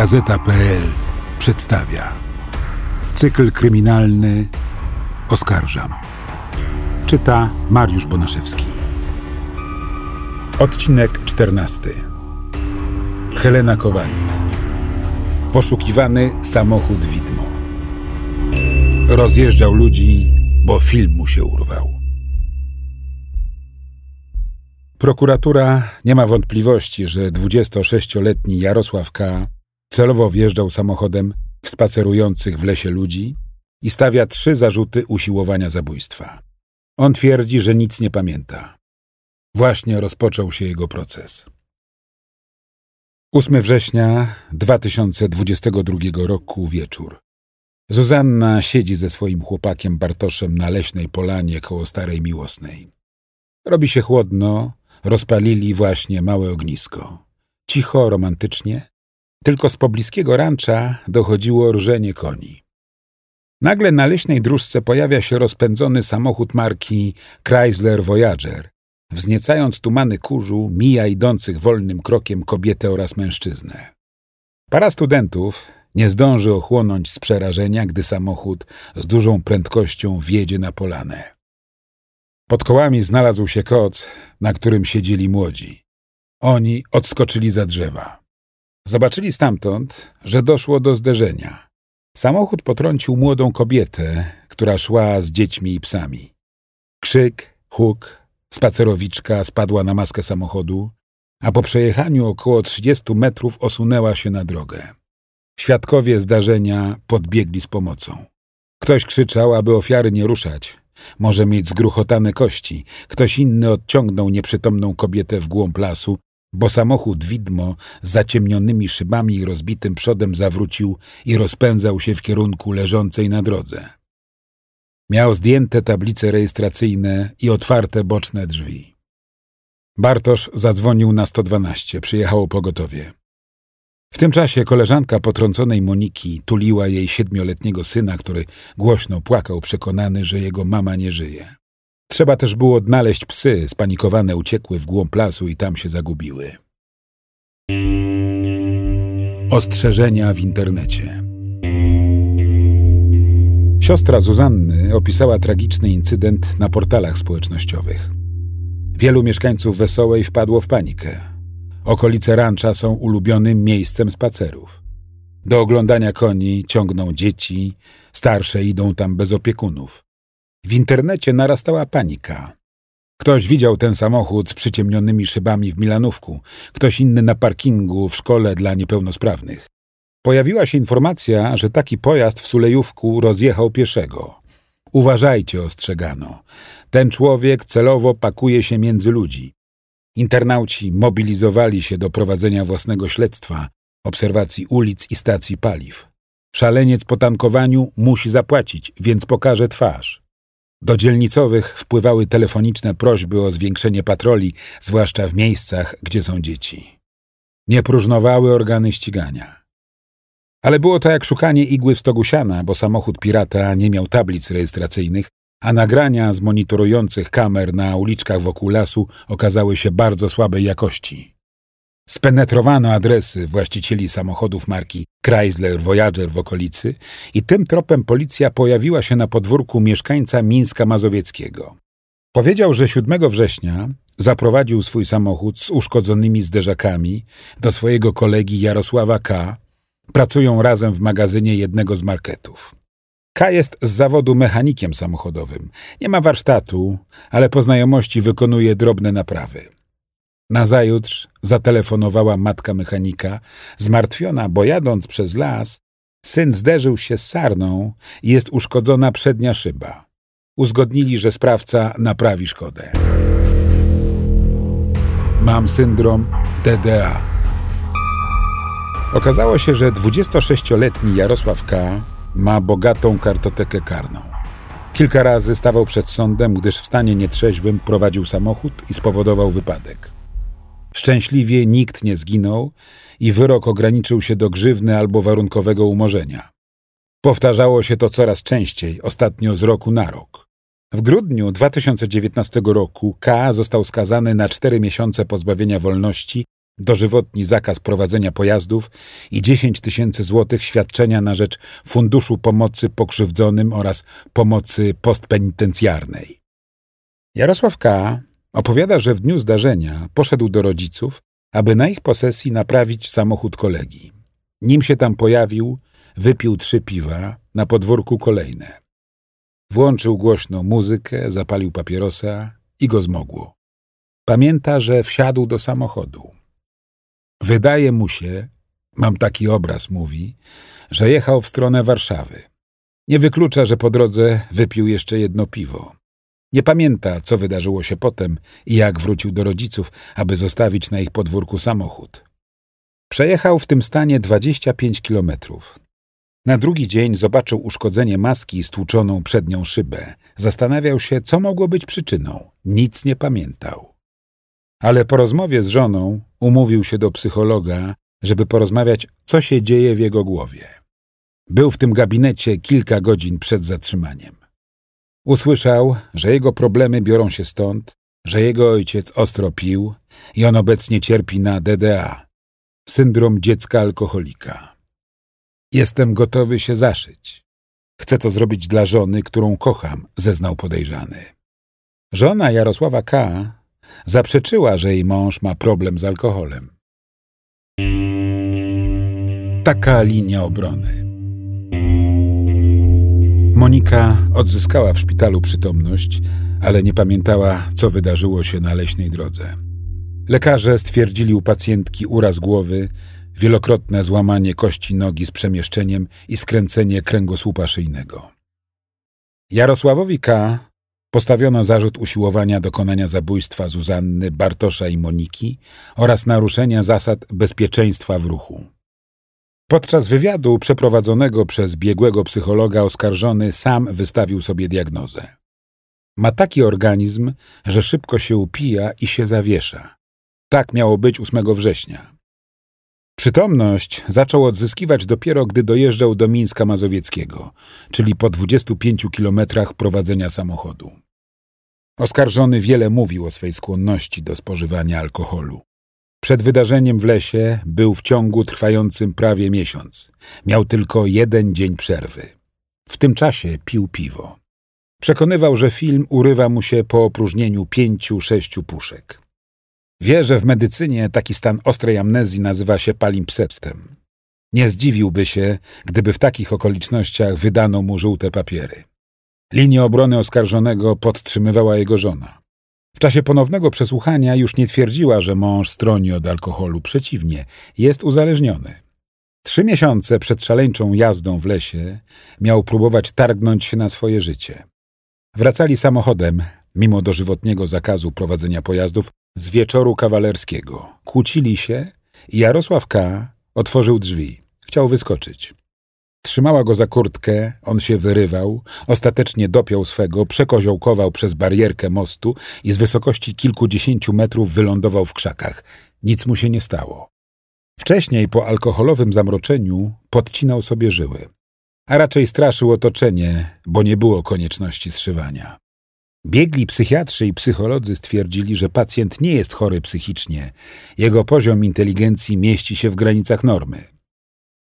Gazeta.pl przedstawia cykl kryminalny Oskarżam. Czyta Mariusz Bonaszewski. Odcinek 14. Helena Kowalik. Poszukiwany samochód widmo. Rozjeżdżał ludzi, bo film mu się urwał. Prokuratura nie ma wątpliwości, że 26-letni Jarosław K. celowo wjeżdżał samochodem w spacerujących w lesie ludzi i stawia trzy zarzuty usiłowania zabójstwa. On twierdzi, że nic nie pamięta. Właśnie rozpoczął się jego proces. 8 września 2022 roku wieczór. Zuzanna siedzi ze swoim chłopakiem Bartoszem na leśnej polanie koło Starej Miłosnej. Robi się chłodno, rozpalili właśnie małe ognisko. Cicho, romantycznie, tylko z pobliskiego rancza dochodziło rżenie koni. Nagle na leśnej dróżce pojawia się rozpędzony samochód marki Chrysler Voyager. Wzniecając tumany kurzu, mija idących wolnym krokiem kobietę oraz mężczyznę. Para studentów nie zdąży ochłonąć z przerażenia, gdy samochód z dużą prędkością wjedzie na polanę. Pod kołami znalazł się koc, na którym siedzieli młodzi. Oni odskoczyli za drzewa. Zobaczyli stamtąd, że doszło do zderzenia. Samochód potrącił młodą kobietę, która szła z dziećmi i psami. Krzyk, huk, spacerowiczka spadła na maskę samochodu, a po przejechaniu około 30 metrów osunęła się na drogę. Świadkowie zdarzenia podbiegli z pomocą. Ktoś krzyczał, aby ofiary nie ruszać, może mieć zgruchotane kości. Ktoś inny odciągnął nieprzytomną kobietę w głąb lasu, bo samochód widmo z zaciemnionymi szybami i rozbitym przodem zawrócił i rozpędzał się w kierunku leżącej na drodze. Miał zdjęte tablice rejestracyjne i otwarte boczne drzwi. Bartosz zadzwonił na 112, przyjechało pogotowie. W tym czasie koleżanka potrąconej Moniki tuliła jej siedmioletniego syna, który głośno płakał, przekonany, że jego mama nie żyje. Trzeba też było odnaleźć psy, spanikowane uciekły w głąb lasu i tam się zagubiły. Ostrzeżenia w internecie. Siostra Zuzanny opisała tragiczny incydent na portalach społecznościowych. Wielu mieszkańców Wesołej wpadło w panikę. Okolice rancza są ulubionym miejscem spacerów. Do oglądania koni ciągną dzieci, starsze idą tam bez opiekunów. W internecie narastała panika. Ktoś widział ten samochód z przyciemnionymi szybami w Milanówku, ktoś inny na parkingu w szkole dla niepełnosprawnych. Pojawiła się informacja, że taki pojazd w Sulejówku rozjechał pieszego. Uważajcie, ostrzegano. Ten człowiek celowo pakuje się między ludzi. Internauci mobilizowali się do prowadzenia własnego śledztwa, obserwacji ulic i stacji paliw. Szaleniec po tankowaniu musi zapłacić, więc pokaże twarz. Do dzielnicowych wpływały telefoniczne prośby o zwiększenie patroli, zwłaszcza w miejscach, gdzie są dzieci. Nie próżnowały organy ścigania. Ale było to jak szukanie igły w stogu siana, bo samochód pirata nie miał tablic rejestracyjnych, a nagrania z monitorujących kamer na uliczkach wokół lasu okazały się bardzo słabej jakości. Spenetrowano adresy właścicieli samochodów marki Chrysler Voyager w okolicy i tym tropem policja pojawiła się na podwórku mieszkańca Mińska Mazowieckiego. Powiedział, że 7 września zaprowadził swój samochód z uszkodzonymi zderzakami do swojego kolegi Jarosława K. Pracują razem w magazynie jednego z marketów. K jest z zawodu mechanikiem samochodowym. Nie ma warsztatu, ale po znajomości wykonuje drobne naprawy. Nazajutrz zatelefonowała matka mechanika, zmartwiona, bo jadąc przez las, syn zderzył się z sarną i jest uszkodzona przednia szyba. Uzgodnili, że sprawca naprawi szkodę. Mam syndrom DDA. Okazało się, że 26-letni Jarosław K ma bogatą kartotekę karną. Kilka razy stawał przed sądem, gdyż w stanie nietrzeźwym prowadził samochód i spowodował wypadek. Szczęśliwie nikt nie zginął i wyrok ograniczył się do grzywny albo warunkowego umorzenia. Powtarzało się to coraz częściej, ostatnio z roku na rok. W grudniu 2019 roku K został skazany na cztery miesiące pozbawienia wolności dożywotni zakaz prowadzenia pojazdów i 10 tysięcy złotych świadczenia na rzecz Funduszu Pomocy Pokrzywdzonym oraz Pomocy Postpenitencjarnej. Jarosław K. opowiada, że w dniu zdarzenia poszedł do rodziców, aby na ich posesji naprawić samochód kolegi. Nim się tam pojawił, wypił trzy piwa, na podwórku kolejne. Włączył głośno muzykę, zapalił papierosa i go zmogło. Pamięta, że wsiadł do samochodu. Wydaje mu się, mam taki obraz, mówi, że jechał w stronę Warszawy. Nie wyklucza, że po drodze wypił jeszcze jedno piwo. Nie pamięta, co wydarzyło się potem i jak wrócił do rodziców, aby zostawić na ich podwórku samochód. Przejechał w tym stanie 25 kilometrów. Na drugi dzień zobaczył uszkodzenie maski i stłuczoną przednią szybę. Zastanawiał się, co mogło być przyczyną. Nic nie pamiętał. Ale po rozmowie z żoną umówił się do psychologa, żeby porozmawiać, co się dzieje w jego głowie. Był w tym gabinecie kilka godzin przed zatrzymaniem. Usłyszał, że jego problemy biorą się stąd, że jego ojciec ostro pił i on obecnie cierpi na DDA, syndrom dziecka alkoholika. Jestem gotowy się zaszyć. Chcę to zrobić dla żony, którą kocham, zeznał podejrzany. Żona Jarosława K. zaprzeczyła, że jej mąż ma problem z alkoholem. Taka linia obrony. Monika odzyskała w szpitalu przytomność, ale nie pamiętała, co wydarzyło się na leśnej drodze. Lekarze stwierdzili u pacjentki uraz głowy, wielokrotne złamanie kości nogi z przemieszczeniem i skręcenie kręgosłupa szyjnego. Jarosławowi K. postawiono zarzut usiłowania dokonania zabójstwa Zuzanny, Bartosza i Moniki oraz naruszenia zasad bezpieczeństwa w ruchu. Podczas wywiadu przeprowadzonego przez biegłego psychologa oskarżony sam wystawił sobie diagnozę. Ma taki organizm, że szybko się upija i się zawiesza. Tak miało być 8 września. Przytomność zaczął odzyskiwać dopiero, gdy dojeżdżał do Mińska Mazowieckiego, czyli po 25 kilometrach prowadzenia samochodu. Oskarżony wiele mówił o swej skłonności do spożywania alkoholu. Przed wydarzeniem w lesie był w ciągu trwającym prawie miesiąc. Miał tylko jeden dzień przerwy. W tym czasie pił piwo. Przekonywał, że film urywa mu się po opróżnieniu pięciu, sześciu puszek. Wie, że w medycynie taki stan ostrej amnezji nazywa się palimpsestem. Nie zdziwiłby się, gdyby w takich okolicznościach wydano mu żółte papiery. Linię obrony oskarżonego podtrzymywała jego żona. Czasie ponownego przesłuchania już nie twierdziła, że mąż stroni od alkoholu. Przeciwnie, jest uzależniony. Trzy miesiące przed szaleńczą jazdą w lesie miał próbować targnąć się na swoje życie. Wracali samochodem, mimo dożywotniego zakazu prowadzenia pojazdów, z wieczoru kawalerskiego. Kłócili się i Jarosław K. otworzył drzwi. Chciał wyskoczyć. Trzymała go za kurtkę, on się wyrywał, ostatecznie dopiął swego, przekoziołkował przez barierkę mostu i z wysokości kilkudziesięciu metrów wylądował w krzakach. Nic mu się nie stało. Wcześniej, po alkoholowym zamroczeniu, podcinał sobie żyły. A raczej straszył otoczenie, bo nie było konieczności zszywania. Biegli psychiatrzy i psycholodzy stwierdzili, że pacjent nie jest chory psychicznie. Jego poziom inteligencji mieści się w granicach normy.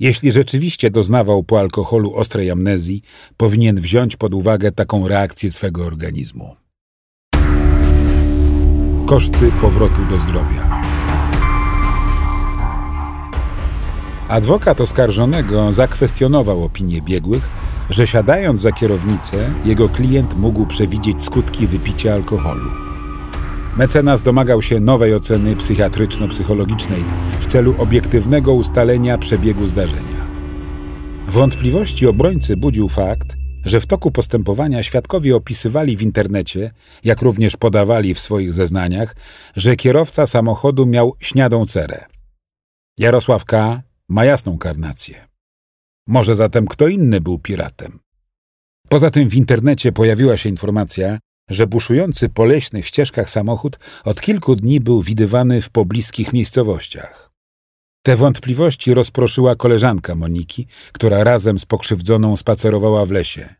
Jeśli rzeczywiście doznawał po alkoholu ostrej amnezji, powinien wziąć pod uwagę taką reakcję swego organizmu. Koszty powrotu do zdrowia. Adwokat oskarżonego zakwestionował opinię biegłych, że siadając za kierownicę, jego klient mógł przewidzieć skutki wypicia alkoholu. Mecenas domagał się nowej oceny psychiatryczno-psychologicznej w celu obiektywnego ustalenia przebiegu zdarzenia. Wątpliwości obrońcy budził fakt, że w toku postępowania świadkowie opisywali w internecie, jak również podawali w swoich zeznaniach, że kierowca samochodu miał śniadą cerę. Jarosław K. ma jasną karnację. Może zatem kto inny był piratem. Poza tym w internecie pojawiła się informacja, że buszujący po leśnych ścieżkach samochód od kilku dni był widywany w pobliskich miejscowościach. Te wątpliwości rozproszyła koleżanka Moniki, która razem z pokrzywdzoną spacerowała w lesie.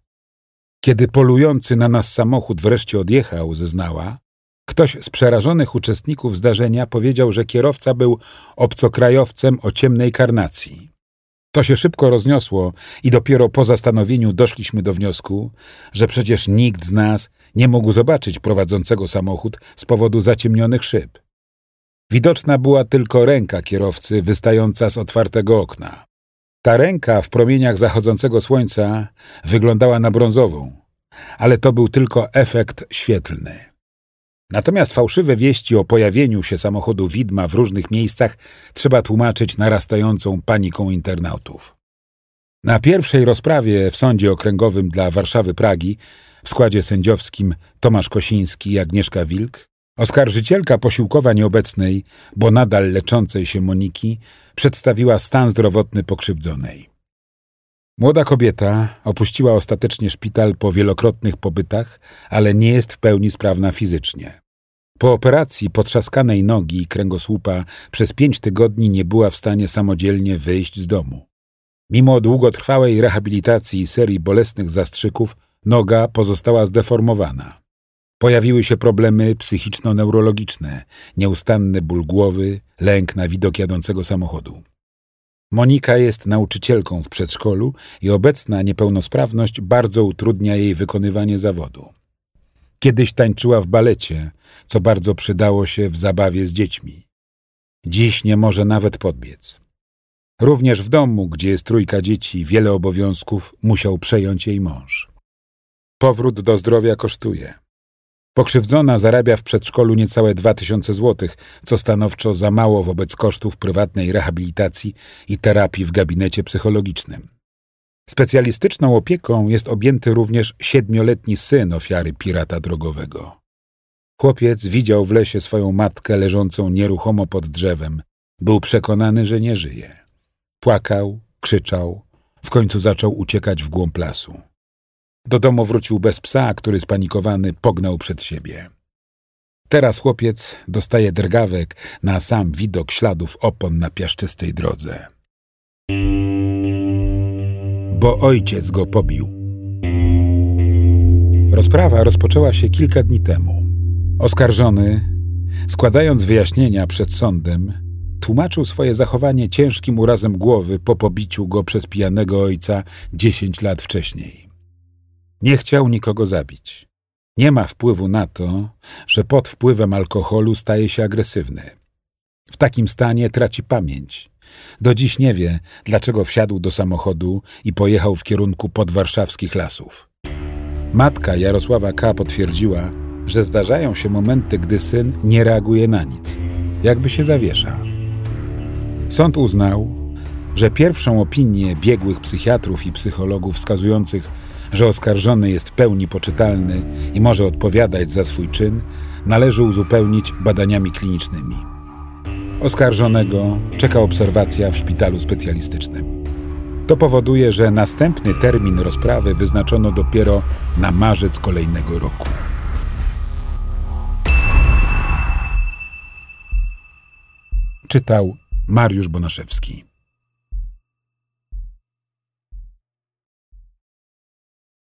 Kiedy polujący na nas samochód wreszcie odjechał, zeznała, Ktoś z przerażonych uczestników zdarzenia powiedział, że kierowca był obcokrajowcem o ciemnej karnacji. To się szybko rozniosło i dopiero po zastanowieniu doszliśmy do wniosku, że przecież nikt z nas nie mógł zobaczyć prowadzącego samochód z powodu zaciemnionych szyb. Widoczna była tylko ręka kierowcy wystająca z otwartego okna. Ta ręka w promieniach zachodzącego słońca wyglądała na brązową, ale to był tylko efekt świetlny. Natomiast fałszywe wieści o pojawieniu się samochodu widma w różnych miejscach trzeba tłumaczyć narastającą paniką internautów. Na pierwszej rozprawie w Sądzie Okręgowym dla Warszawy Pragi w składzie sędziowskim Tomasz Kosiński i Agnieszka Wilk, oskarżycielka posiłkowa nieobecnej, bo nadal leczącej się Moniki, przedstawiła stan zdrowotny pokrzywdzonej. Młoda kobieta opuściła ostatecznie szpital po wielokrotnych pobytach, ale nie jest w pełni sprawna fizycznie. Po operacji potrzaskanej nogi i kręgosłupa przez pięć tygodni nie była w stanie samodzielnie wyjść z domu. Mimo długotrwałej rehabilitacji i serii bolesnych zastrzyków, noga pozostała zdeformowana. Pojawiły się problemy psychiczno-neurologiczne, nieustanny ból głowy, lęk na widok jadącego samochodu. Monika jest nauczycielką w przedszkolu i obecna niepełnosprawność bardzo utrudnia jej wykonywanie zawodu. Kiedyś tańczyła w balecie, co bardzo przydało się w zabawie z dziećmi. Dziś nie może nawet podbiec. Również w domu, gdzie jest trójka dzieci, wiele obowiązków musiał przejąć jej mąż. Powrót do zdrowia kosztuje. Pokrzywdzona zarabia w przedszkolu niecałe 2000 zł, co stanowczo za mało wobec kosztów prywatnej rehabilitacji i terapii w gabinecie psychologicznym. Specjalistyczną opieką jest objęty również siedmioletni syn ofiary pirata drogowego. Chłopiec widział w lesie swoją matkę leżącą nieruchomo pod drzewem. Był przekonany, że nie żyje. Płakał, krzyczał, w końcu zaczął uciekać w głąb lasu. Do domu wrócił bez psa, który spanikowany pognał przed siebie. Teraz chłopiec dostaje drgawek na sam widok śladów opon na piaszczystej drodze. Bo ojciec go pobił. Rozprawa rozpoczęła się kilka dni temu. Oskarżony, składając wyjaśnienia przed sądem, tłumaczył swoje zachowanie ciężkim urazem głowy po pobiciu go przez pijanego ojca dziesięć lat wcześniej. Nie chciał nikogo zabić. Nie ma wpływu na to, że pod wpływem alkoholu staje się agresywny. W takim stanie traci pamięć. Do dziś nie wie, dlaczego wsiadł do samochodu i pojechał w kierunku podwarszawskich lasów. Matka Jarosława K. potwierdziła, że zdarzają się momenty, gdy syn nie reaguje na nic, jakby się zawiesza. Sąd uznał, że pierwszą opinię biegłych psychiatrów i psychologów wskazujących, że oskarżony jest w pełni poczytalny i może odpowiadać za swój czyn, należy uzupełnić badaniami klinicznymi. Oskarżonego czeka obserwacja w szpitalu specjalistycznym. To powoduje, że następny termin rozprawy wyznaczono dopiero na marzec kolejnego roku. Czytał Mariusz Bonaszewski.